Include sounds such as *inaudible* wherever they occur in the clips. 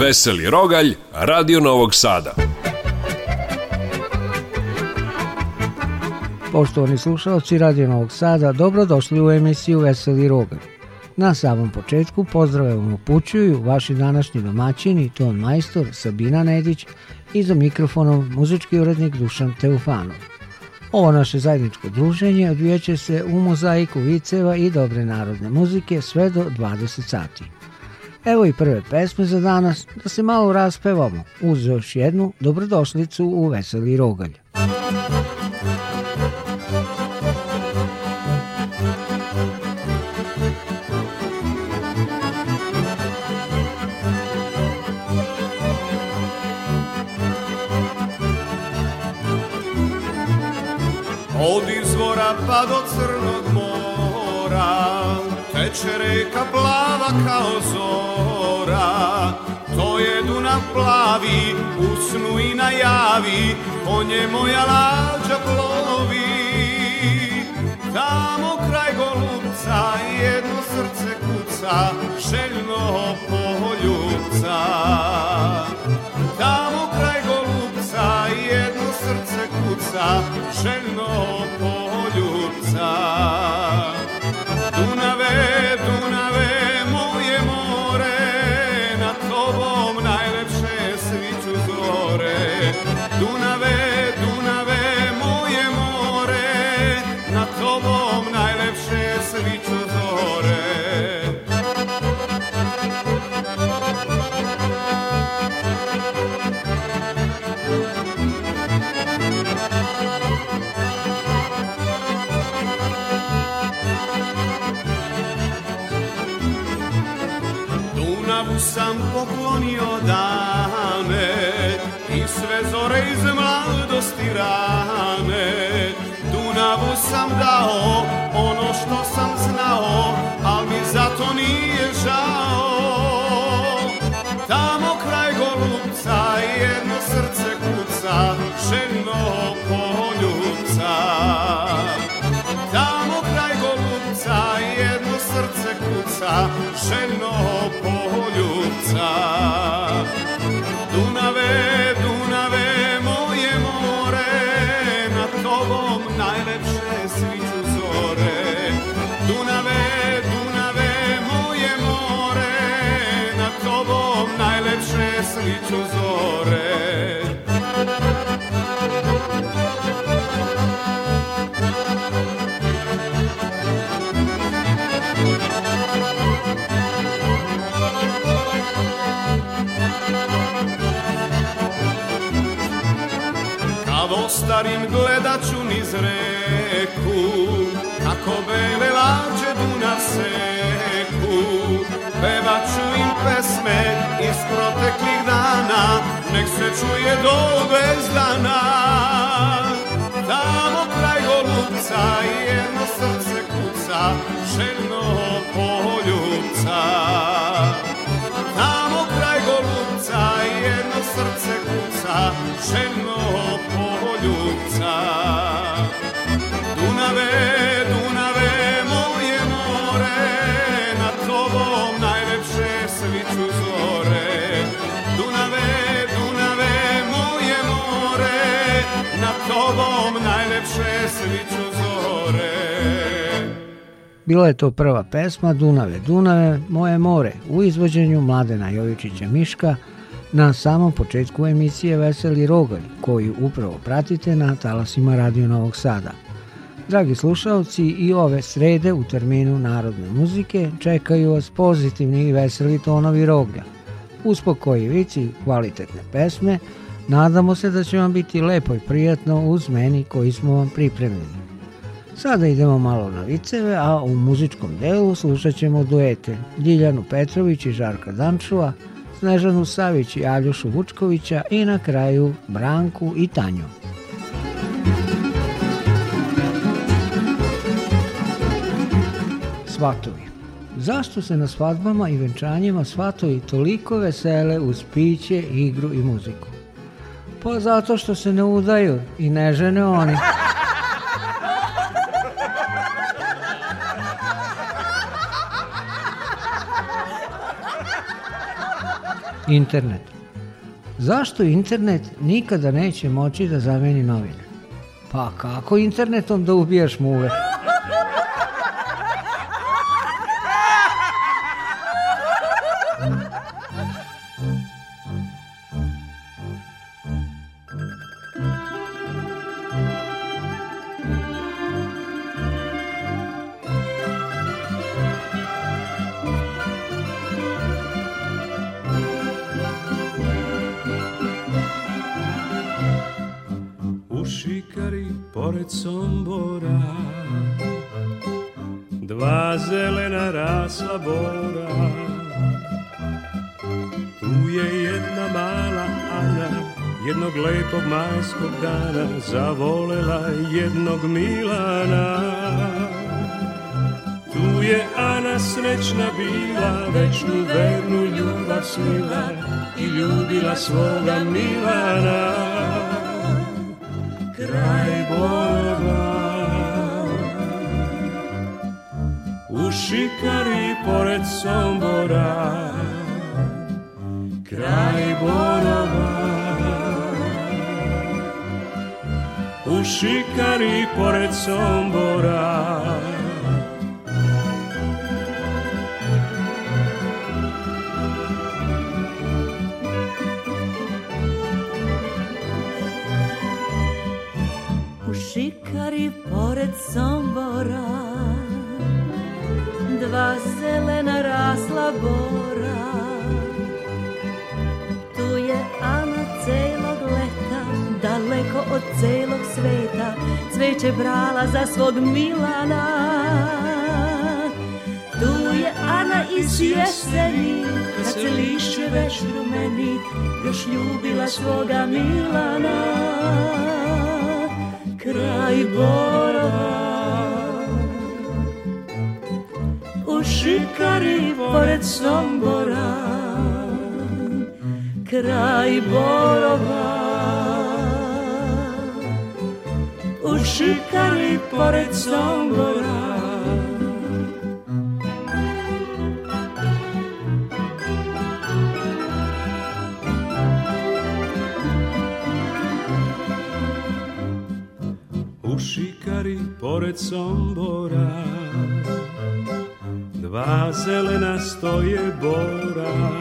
Veseli Rogalj, Radio Novog Sada. Poštovani slušalci Radio Novog Sada, dobrodošli u emisiju Veseli Rogalj. Na samom početku pozdravljam upućuju vaši današnji domaćini, ton majstor Sabina Nedić i za mikrofonom muzički urednik Dušan Teufanov. Ovo naše zajedničko druženje odvijeće se u mozaiku viceva i dobre narodne muzike sve do 20 sati. Evo i prve pesme za danas, da se malo raspevamo, uz još jednu dobrodošlicu u Veseli Rogalj. Od izvora pa do crnog teče reka plava kao zora To je Dunav plavi, u snu i na javi Po nje moja lađa plovi Tamo kraj golubca jedno srce kuca Željno poljubca poklonio dan ljubca Dunave, Dunave, moje more Na tobom najlepše sviću zore Dunave, Dunave, moje more Na tobom najlepše sviću zore A vostarim gledat ću niz reku Kako bele lađe Dunav seku Pevat im pesme iz proteklih dana Nek se čuje do bezdana Tamo kraj golubca jedno srce kuca Željno poljubca ženo poljubca. Dunave, Dunave, moje more, na tobom najlepše sviću zore. Dunave, Dunave, moje more, na tobom najlepše sviću zore. Bila je to prva pesma Dunave, Dunave, moje more u izvođenju Mladena Jovičića Miška – na samom početku emisije Veseli Rogalj, koji upravo pratite na talasima Radio Novog Sada. Dragi slušalci, i ove srede u terminu narodne muzike čekaju vas pozitivni i veseli tonovi roglja. Uspokojivici, kvalitetne pesme, nadamo se da će vam biti lepo i prijatno uz meni koji smo vam pripremili. Sada idemo malo na viceve, a u muzičkom delu slušat ćemo duete Ljiljanu Petrović i Žarka Dančuva – Snežanu Savić i Aljošu Vučkovića i na kraju Branku i Tanju. Svatovi Zašto se na svadbama i venčanjima svatovi toliko vesele uz piće, igru i muziku? Pa zato što se ne udaju i ne žene oni. internet. Zašto internet nikada neće moći da zameni novine? Pa kako internetom da ubijaš muve? zavolela jednog Milana Tu je Ana srećna bila, večnu vernu ljubav snila I ljubila svoga Milana cari por el sol. od celog sveta Cveće brala za svog Milana Tu je Ana iz jeseni Kad se lišće već rumeni Još ljubila svoga Milana Kraj Borova U šikari pored Sombora Kraj Borova šikari pored Sombora U šikari pored Sombora Dva zelena stoje bora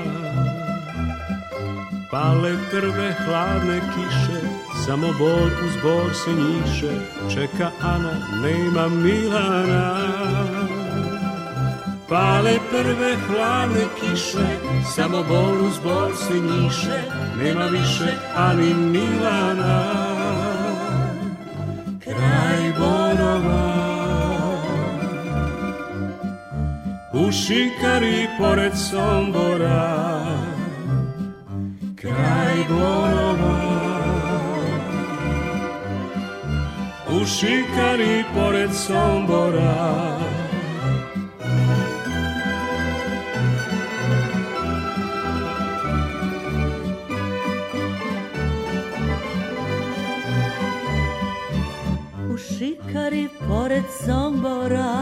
Pale prve hladne kiše Samo bor uz bor se njiše, čeka Ana, nema Milana. Pale prve hladne kiše, samo bor uz bor se njiše, nema više ani Milana. Kraj borova, u šikari pored Sombora, kraj borova. u šikari pored Sombora U šikari pored Sombora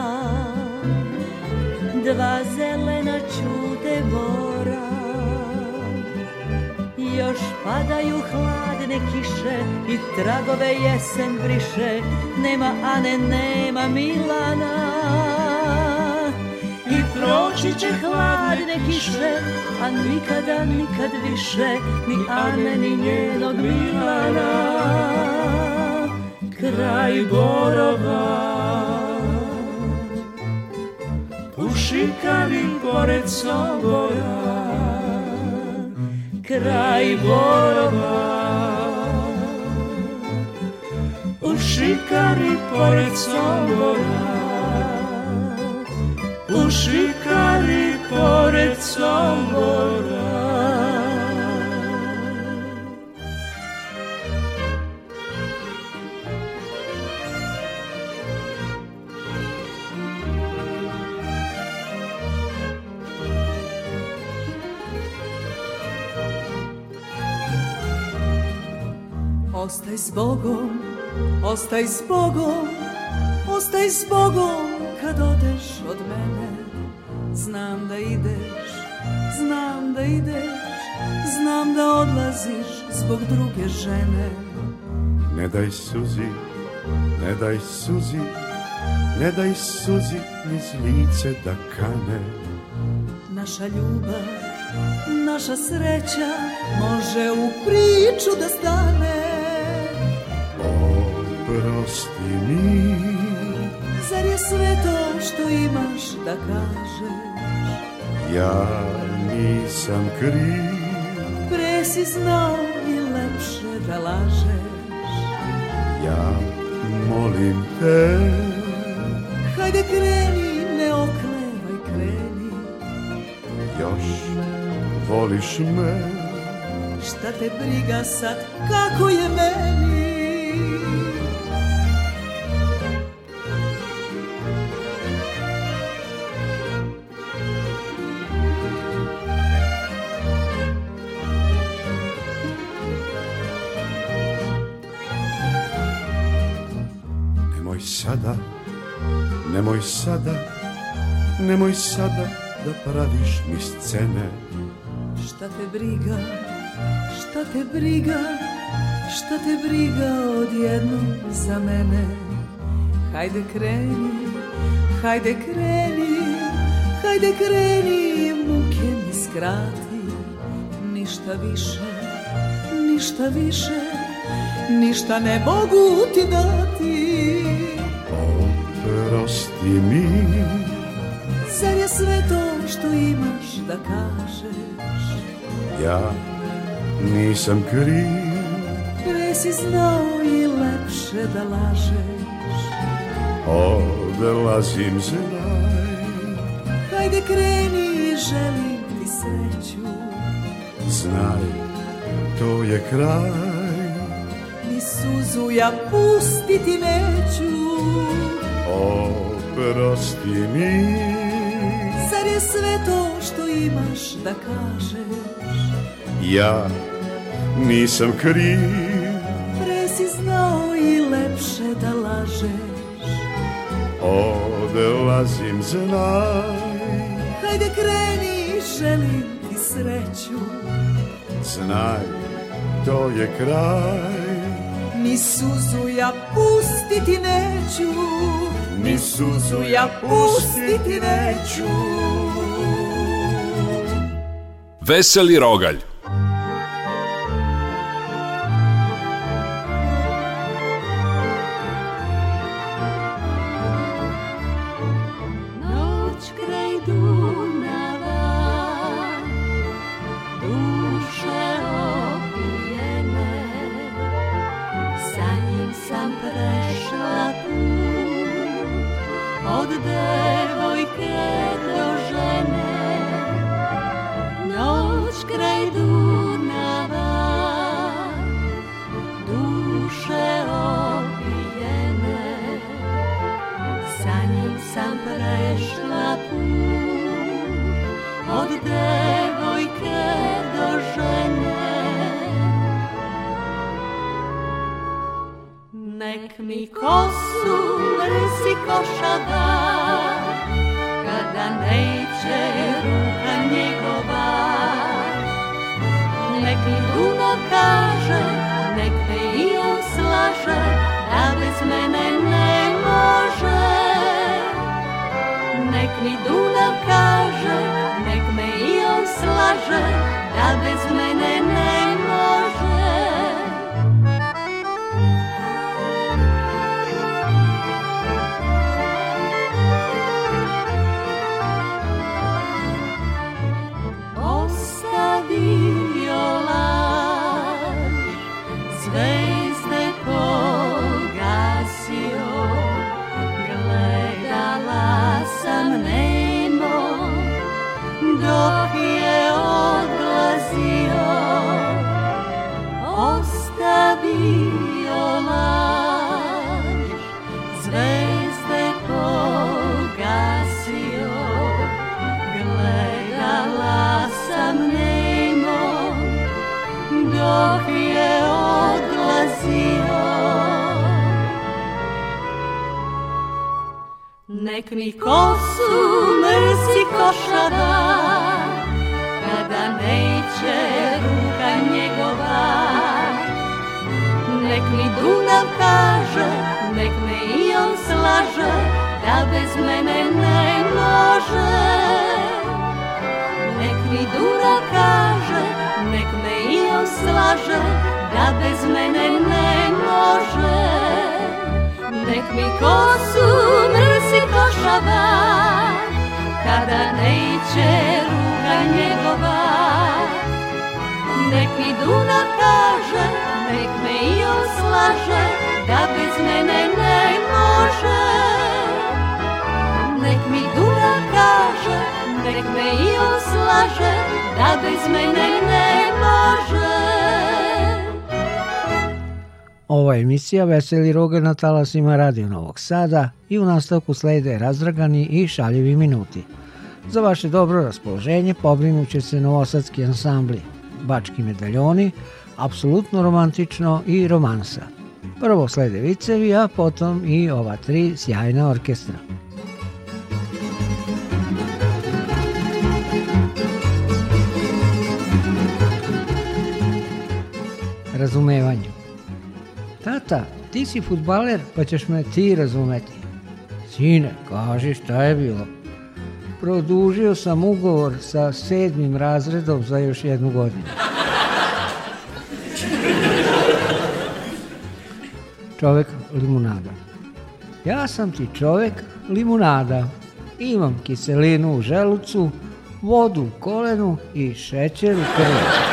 Dva zelena još padaju hladne kiše i tragove jesen briše nema Ane, nema Milana i proći će hladne kiše a nikada, nikad više ni Ane, ni njenog Milana kraj Borova pušikari pored soboja kraj borova U šikari pored Sombora U šikari pored Sombora Ostaj s Bogom, ostaj s Bogom, ostaj s Bogom kad odeš od mene. Znam da ideš, znam da ideš, znam da odlaziš zbog druge žene. Ne daj suzi, ne daj suzi, ne daj suzi niz lice da kane. Naša ljubav, naša sreća može u priču da stane milosti mi Zar je sve to što imaš da kažeš? Ja nisam kriv Pre si znao i lepše da lažeš Ja molim te Hajde kreni, ne oklevaj, kreni Još voliš me Šta te briga sad, kako je meni? Nemoj sada da praviš mi scene Šta te briga, šta te briga Šta te briga odjednom za mene Hajde kreni, hajde kreni Hajde kreni, muke mi skrati Ništa više, ništa više Ništa ne mogu ti dati Oprosti mi Zar je sve to što imaš da kažeš? Ja nisam kriv Pre si znao i lepše da lažeš Odelazim zelaj Hajde kreni i želim ti sreću Znaj, to je kraj Ni suzu ja pustiti neću Oprosti mi zar je sve to što imaš da kažeš? Ja nisam kriv Pre si znao i lepše da lažeš Odelazim znaj Hajde kreni, želim ti sreću Znaj, to je kraj Ni suzu ja pustiti neću Ni suzu ja pustiti neću Veseli rogalj emisija Veseli roge na talasima Radio Novog Sada i u nastavku slede razdragani i šaljivi minuti. Za vaše dobro raspoloženje pobrinuće se novosadski ansambli Bački medaljoni, apsolutno romantično i romansa. Prvo slede vicevi, a potom i ova tri sjajna orkestra. Razumevanje tata, ti si futbaler, pa ćeš me ti razumeti. Sine, kaži šta je bilo. Produžio sam ugovor sa sedmim razredom za još jednu godinu. Čovek limunada. Ja sam ti čovek limunada. Imam kiselinu u želucu, vodu u kolenu i šećer u krvi.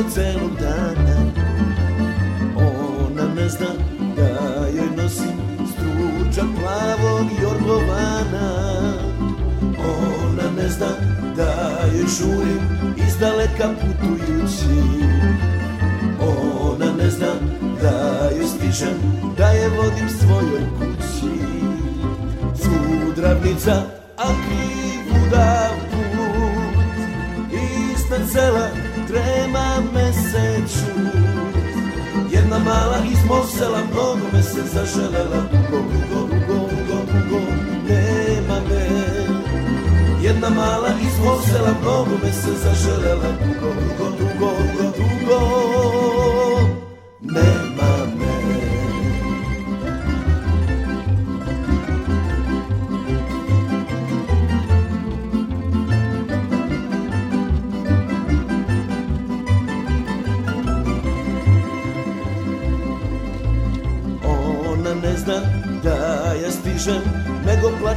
plače celog dana Ona ne zna da joj nosim Struča plavog jorgovana Ona ne zna da joj žurim iz daleka putujući Ona ne zna da joj stižem, da je vodim svojoj kući Svu Svudravnica želela dugo, dugo, dugo, dugo, dugo, nema me Jedna mala iz Vosela mnogo me se zaželela dugo, dugo,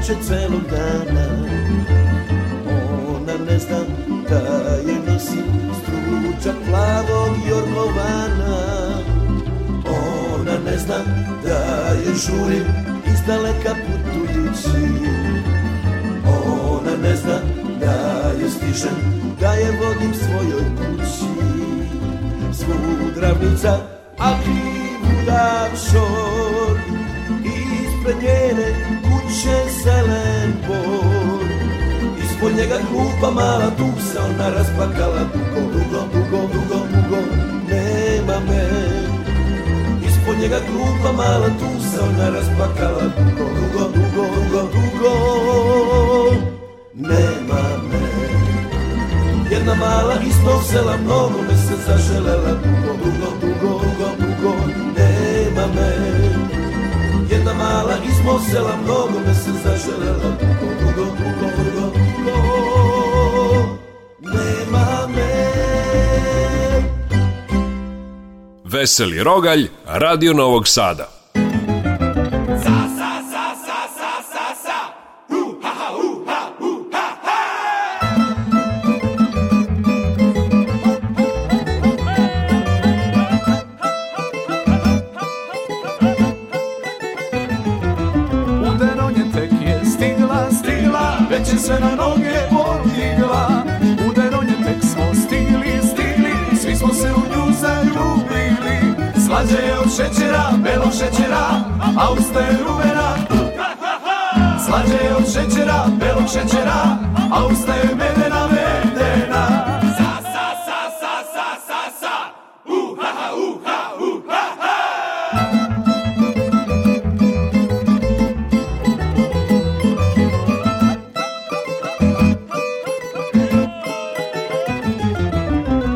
plače celog dana Ona ne zna da je nosi struča plavog jorgovana Ona ne zna da je žurim iz daleka putujući Ona ne zna da je stižem, da je vodim svojoj kući Svu gravnica, a krivu davšor Ispred njene kuće više zelen bor Ispod njega glupa mala tu se ona rasplakala Dugo, dugo, dugo, dugo, dugo, nema me Ispod njega glupa mala tu se ona rasplakala Dugo, dugo, dugo, dugo, dugo, nema me Jedna mala iz tog sela mnogo me se zaželela Dugo, dugo, dugo, dugo, dugo, nema me jedna mala iz mog mnogo me da se zaželela dugo, dugo, dugo, dugo, dugo nema me Veseli Rogalj, Radio Novog Sada austeru meraku Slađe od šećera, belog šećera, a ustaje medena, medena Sa, sa, sa, sa, sa, sa, sa, u, ha, ha, u, ha, u, ha, ha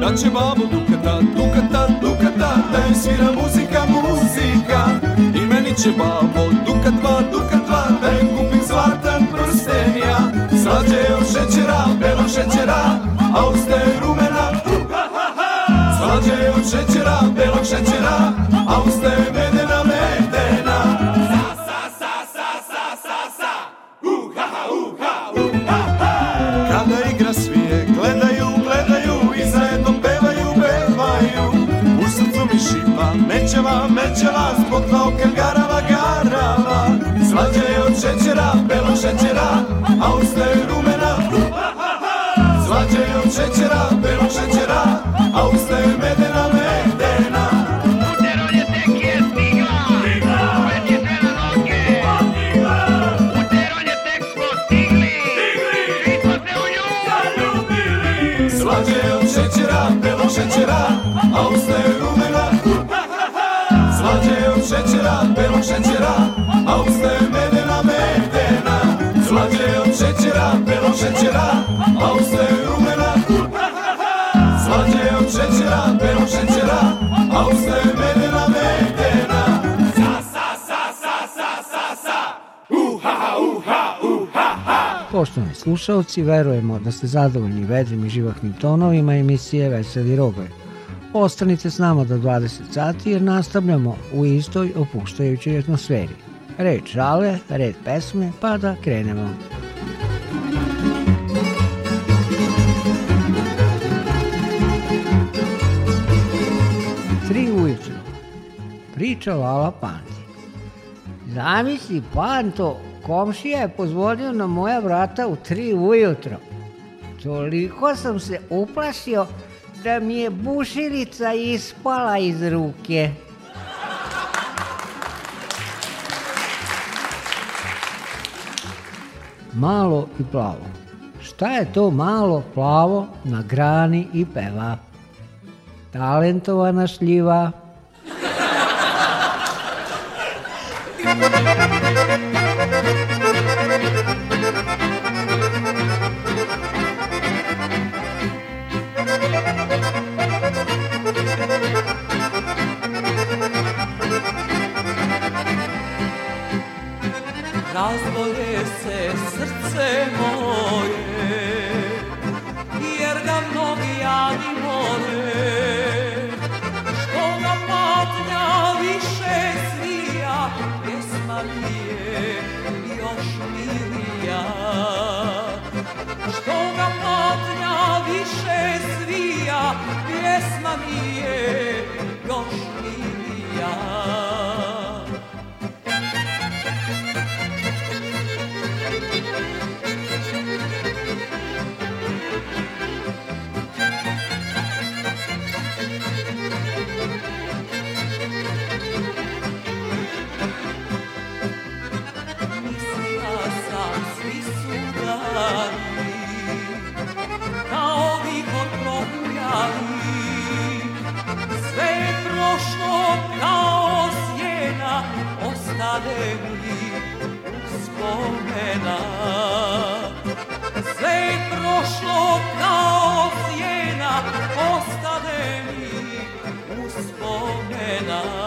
Daće babu dukata, dukata, dukata, da im svira muzika će babo Duka dva, duka dva, da je kupim zlatan prsten ja Slađe od šećera, belo šećera, a ostaje rumena Slađe od šećera, belog šećera, a ostaje medena, medena Sa, sa, sa, sa, sa, sa, u, ha, ha, u, ha, u, ha, gledaju, gledaju i zajedno pevaju, pevaju U srcu mi šipa, mećeva, mećeva, zbog dva okrgara a usta je rumena Zlađe je od šećera, belog šećera, a usta je medena, medena Zlađe je od šećera, belog šećera, a usta je rumena Zlađe je od šećera, belog šećera, a usta je medena, medena Zlađe je od šećera, belog šećera, a ustaju rumena. Slađe je od šećera, belog šećera, a ustaju medena, medena. Sa, sa, sa, sa, sa, sa, sa, uha, uha, uha, ha. Poštovani slušalci, verujemo da ste zadovoljni vedrim i živahnim tonovima emisije Veseli rogovi. Ostanite s nama do 20 sati jer nastavljamo u istoj opuštajućoj atmosferi. Reč žale, red pesme, pa da krenemo. čovala Panti. Zamisli, Panto, komšija je pozvonio na moja vrata u tri ujutro. Toliko sam se uplašio da mi je bušilica ispala iz ruke. Malo i plavo. Šta je to malo plavo na grani i peva? Talentovana šljiva. Thank you. tebi spomena Sve je prošlo kao sjena Ostade mi uspomena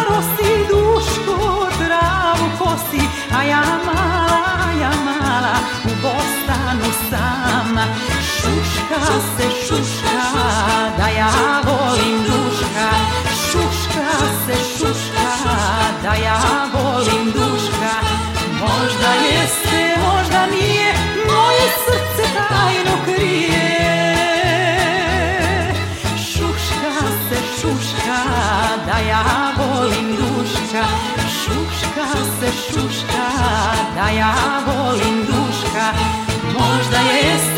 da ja volim duška Možda je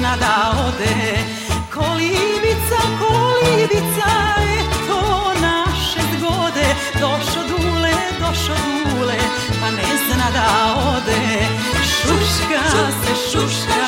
sretna da ode Kolibica, kolibica je to naše zgode Došo dule, došo dule, pa ne zna da ode Šuška se, šuška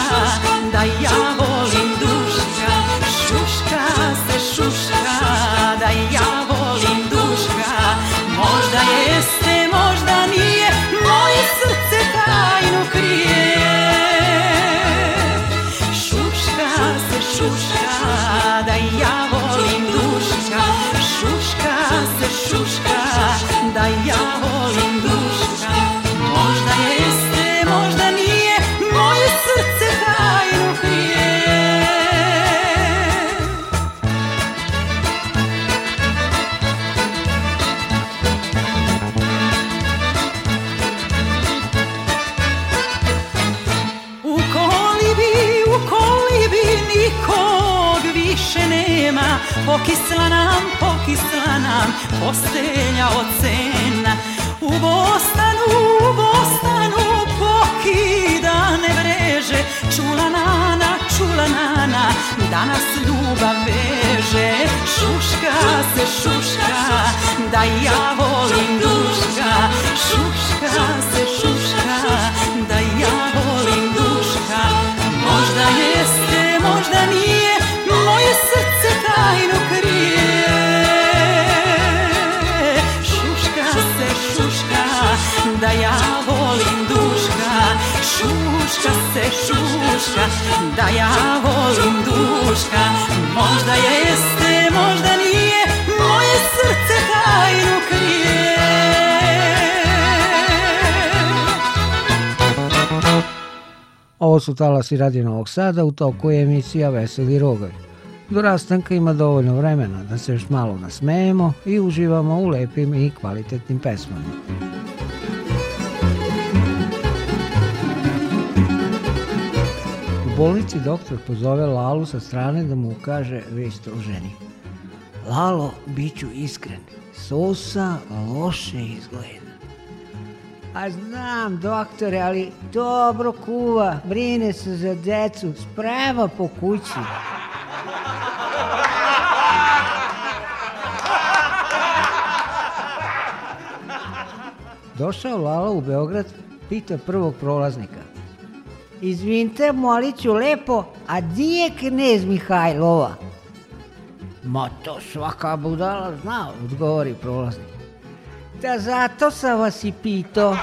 su talasi radi Novog Sada, u toku je emisija Veseli rogovi. Do rastanka ima dovoljno vremena da se još malo nasmejemo i uživamo u lepim i kvalitetnim pesmama. U bolnici doktor pozove Lalu sa strane da mu ukaže vest o ženi. Lalo, bit ću iskren, Sosa loše izgleda. A znam, doktore, ali dobro kuva, brine se za decu, sprema po kući. Došao Lala u Beograd, pita prvog prolaznika. Izvinite, moliću lepo, a di je knez Mihajlova? Ma to svaka budala zna, odgovori prolaznik. Tasato Savasipito.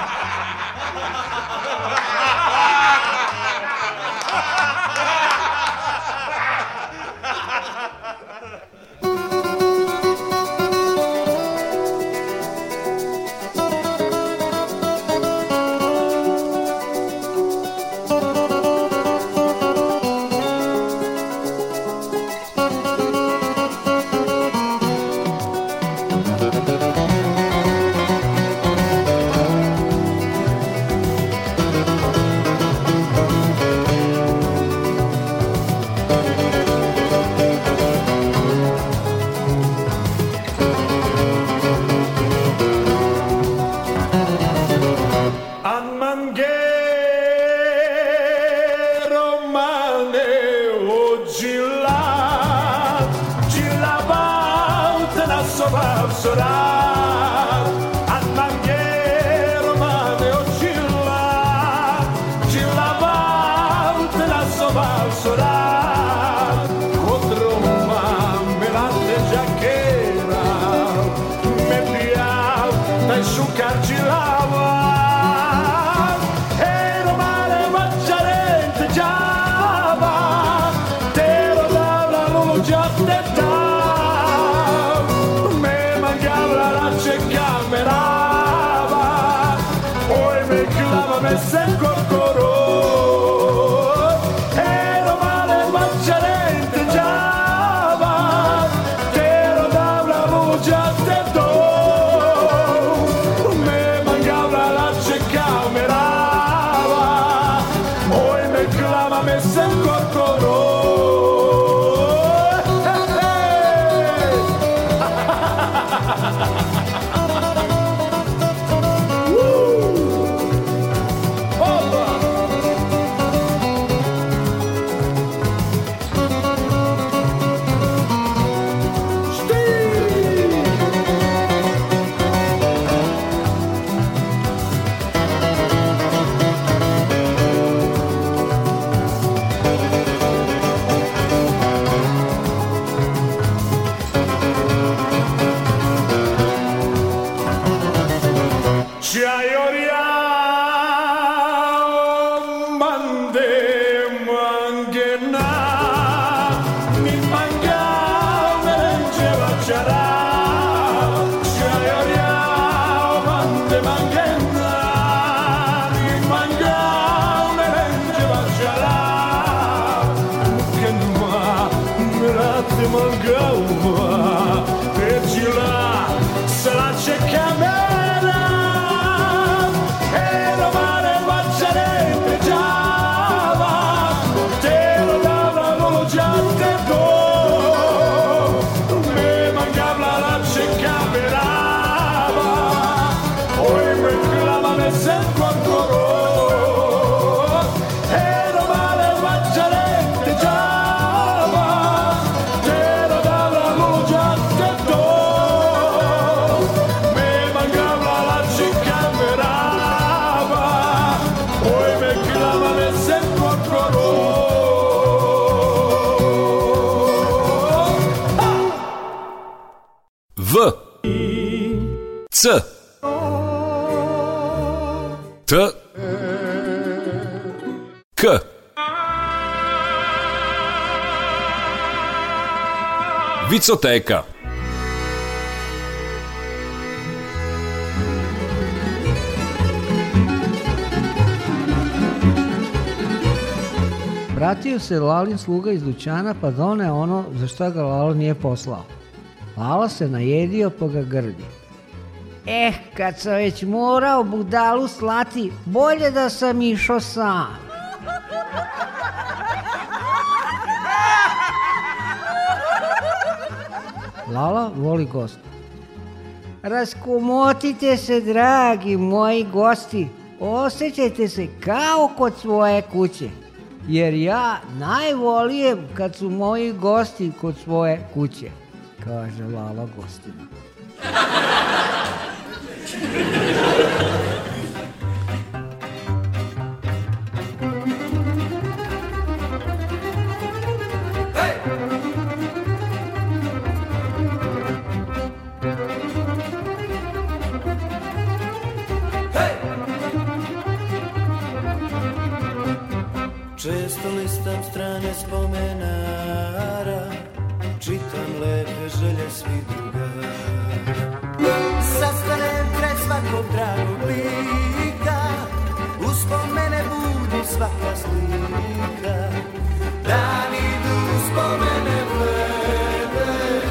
Pizzoteka. Vratio se Lalin sluga iz Dućana pa done ono za šta ga Lalo nije poslao. Lala se najedio pa ga grdi. Eh, kad sam već morao budalu slati, bolje da sam išao sam. Lala voli gost. Raskomotite se, dragi moji gosti. Osećajte se kao kod svoje kuće. Jer ja najvolijem kad su moji gosti kod svoje kuće, kaže Lala gostima. *laughs* Često listam strane spomenara Čitam lepe želje svih drugara Sastanem kraj svakog dragog lika Uspomene budu svaka slika Dan idu uspomene blede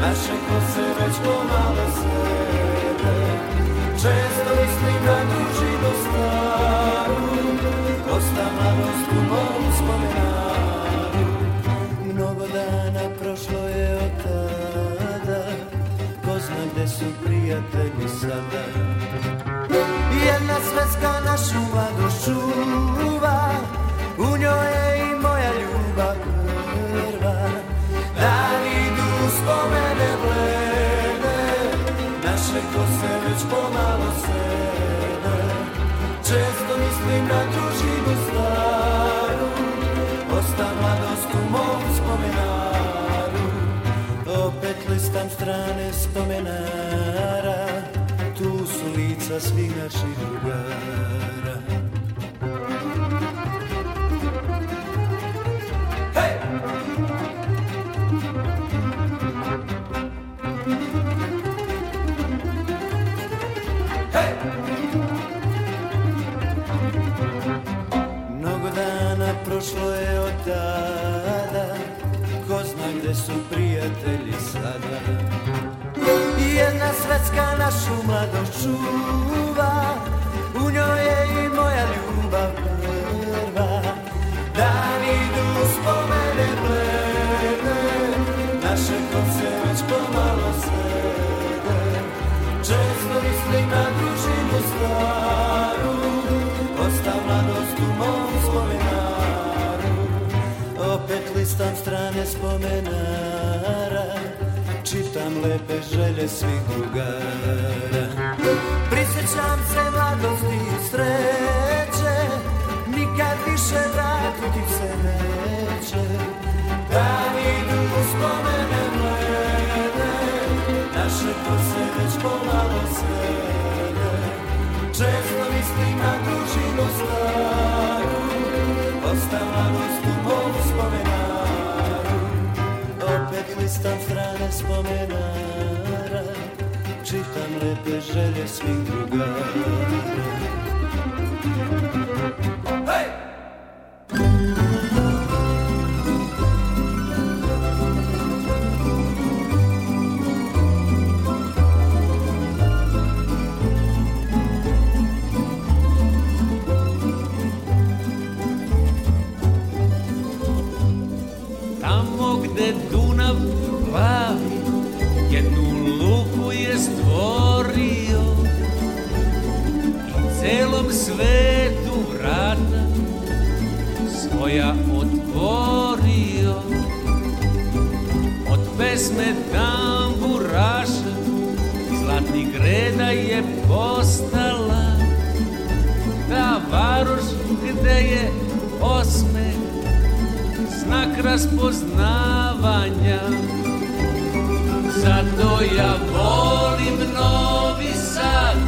Naše kose već pomalo slede Često mislim na s tubom spomenari Mnogo dana prošlo je od tada Ko zna gde su prijatelji sada Jedna sveska našu mladost čuva U njoj je i moja ljubav prva Dan idu spomene blede Naše kose već pomalo sede Često mislim na mom spomenaru Opet listam strane spomenara Tu su lica svih naših drugara Hrvatska našu mladost čuva U njoj je i moja ljubav prva Dan idu spomene blede Naše konce već pomalo sede Često mislim na družinu staru Ostav mladost u mom spomenaru Opet listam strane spomenaru čitam lepe želje svih drugara Prisjećam se mladosti i sreće Nikad više vratiti se neće Dani idu uspomene mlede Naše to se već polalo svede Često mislim na tužinu stanje Listam strane spomenara Čitam lepe želje svih drugara Tamo gde Dunav svetu vrata svoja otvorio od pesme tamburaša zlatnih greda je postala ta da varoš gde je osme znak raspoznavanja zato ja volim novi sad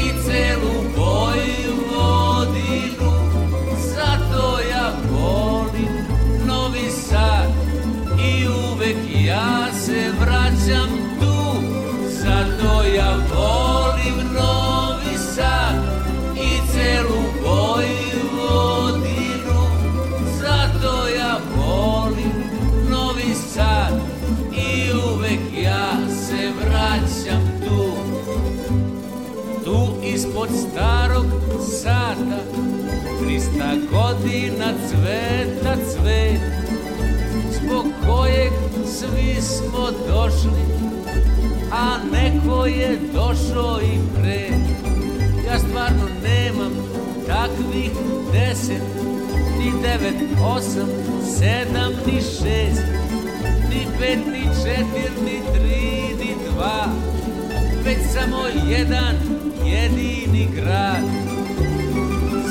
i celu boju svi smo došli, a neko je došao i pre. Ja stvarno nemam takvih deset, ni devet, osam, sedam, ni šest, ni pet, ni četir, ni tri, ni dva, već samo jedan jedini grad.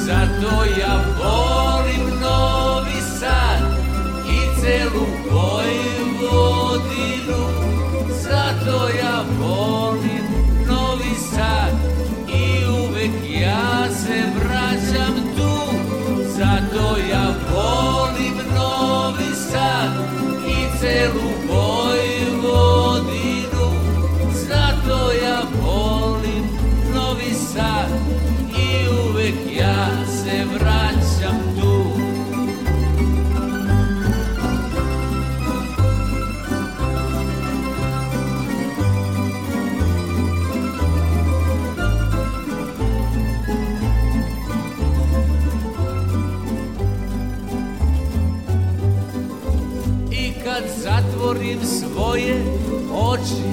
Zato ja volim Novi Sad i celu boju godinu, zato ja volim. tvoje oči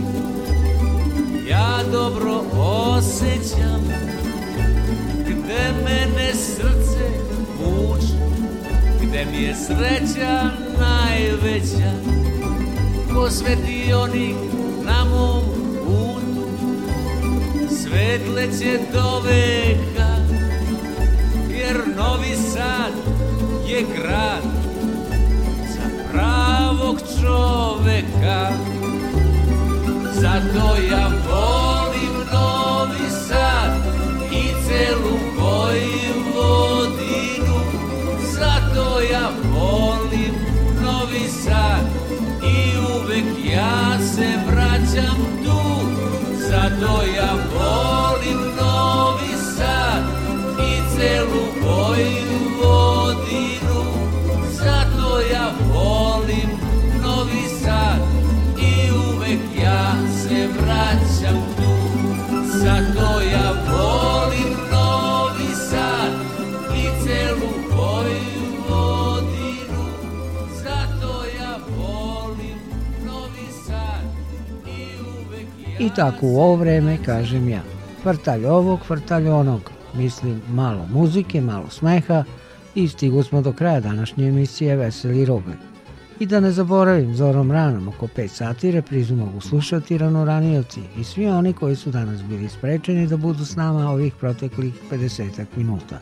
ja dobro osjećam gde mene srce vuče gde mi je sreća najveća ko svetionik na mom putu svetleće do veka jer Novi Sad je grad za pravog čoveka veka Zato ja volim Novi Sad i celu Vojvodinu Zato ja volim Novi Sad i uvek ja se vraćam tu Zato ja tako u ovo vreme kažem ja. Kvartalj ovog, kvartalj onog. Mislim, malo muzike, malo smeha i stigu smo do kraja današnje emisije Veseli Roblj. I da ne zaboravim, zorom ranom oko 5 sati reprizu mogu slušati ranoranioci i svi oni koji su danas bili sprečeni da budu s nama ovih proteklih 50 minuta.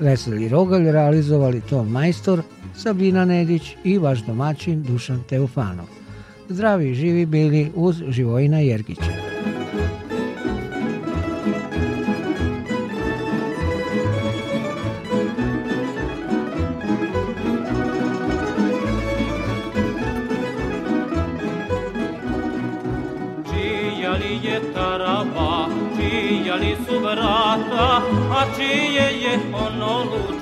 Veseli Rogalj realizovali to Majstor, Sabina Nedić i vaš domaćin Dušan Teufanov. Zdravi živi bili uz Živojina Jergića. tarava, čija li su vrata, a čije je ono ludo.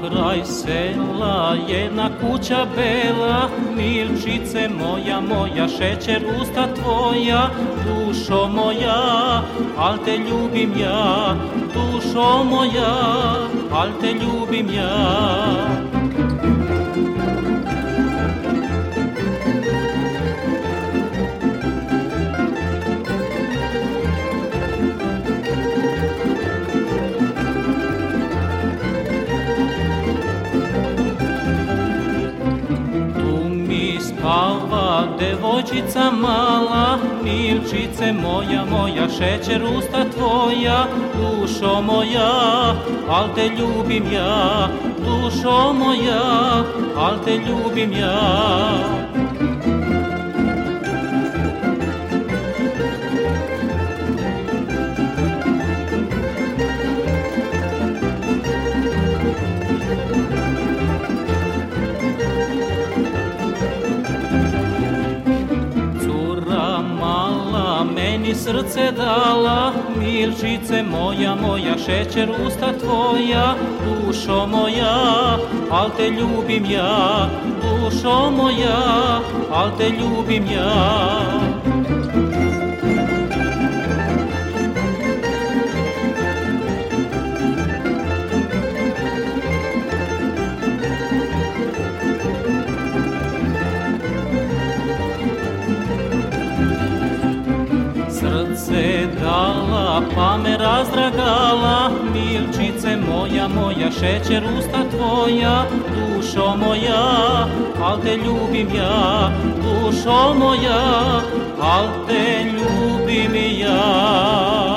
kraj sela jedna kuća bela Milčice moja, moja, šećer usta tvoja Dušo moja, al te ljubim ja Dušo moja, al te ljubim ja Djevojčica mala, milčice moja, moja, šećer usta tvoja, dušo moja, al te ljubim ja, dušo moja, al te ljubim ja. srce dala, milčice moja, moja, šećer usta tvoja, dušo moja, al te ljubim ja, dušo moja, al te ljubim ja. zdragala, pa me razdragala, milčice moja, moja, šećer usta tvoja, dušo moja, al te ljubim ja, dušo moja, al te ljubim ja.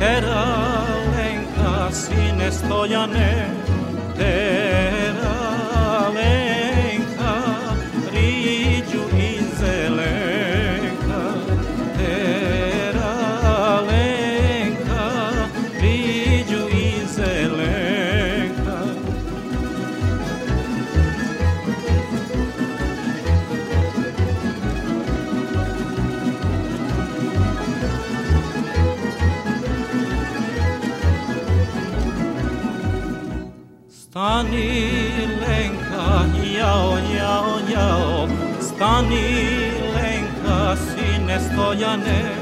Keranenka, sine Stojane, Trojanes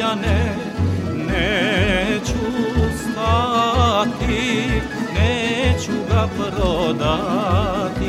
ja ne, Neću stati, neću ga prodati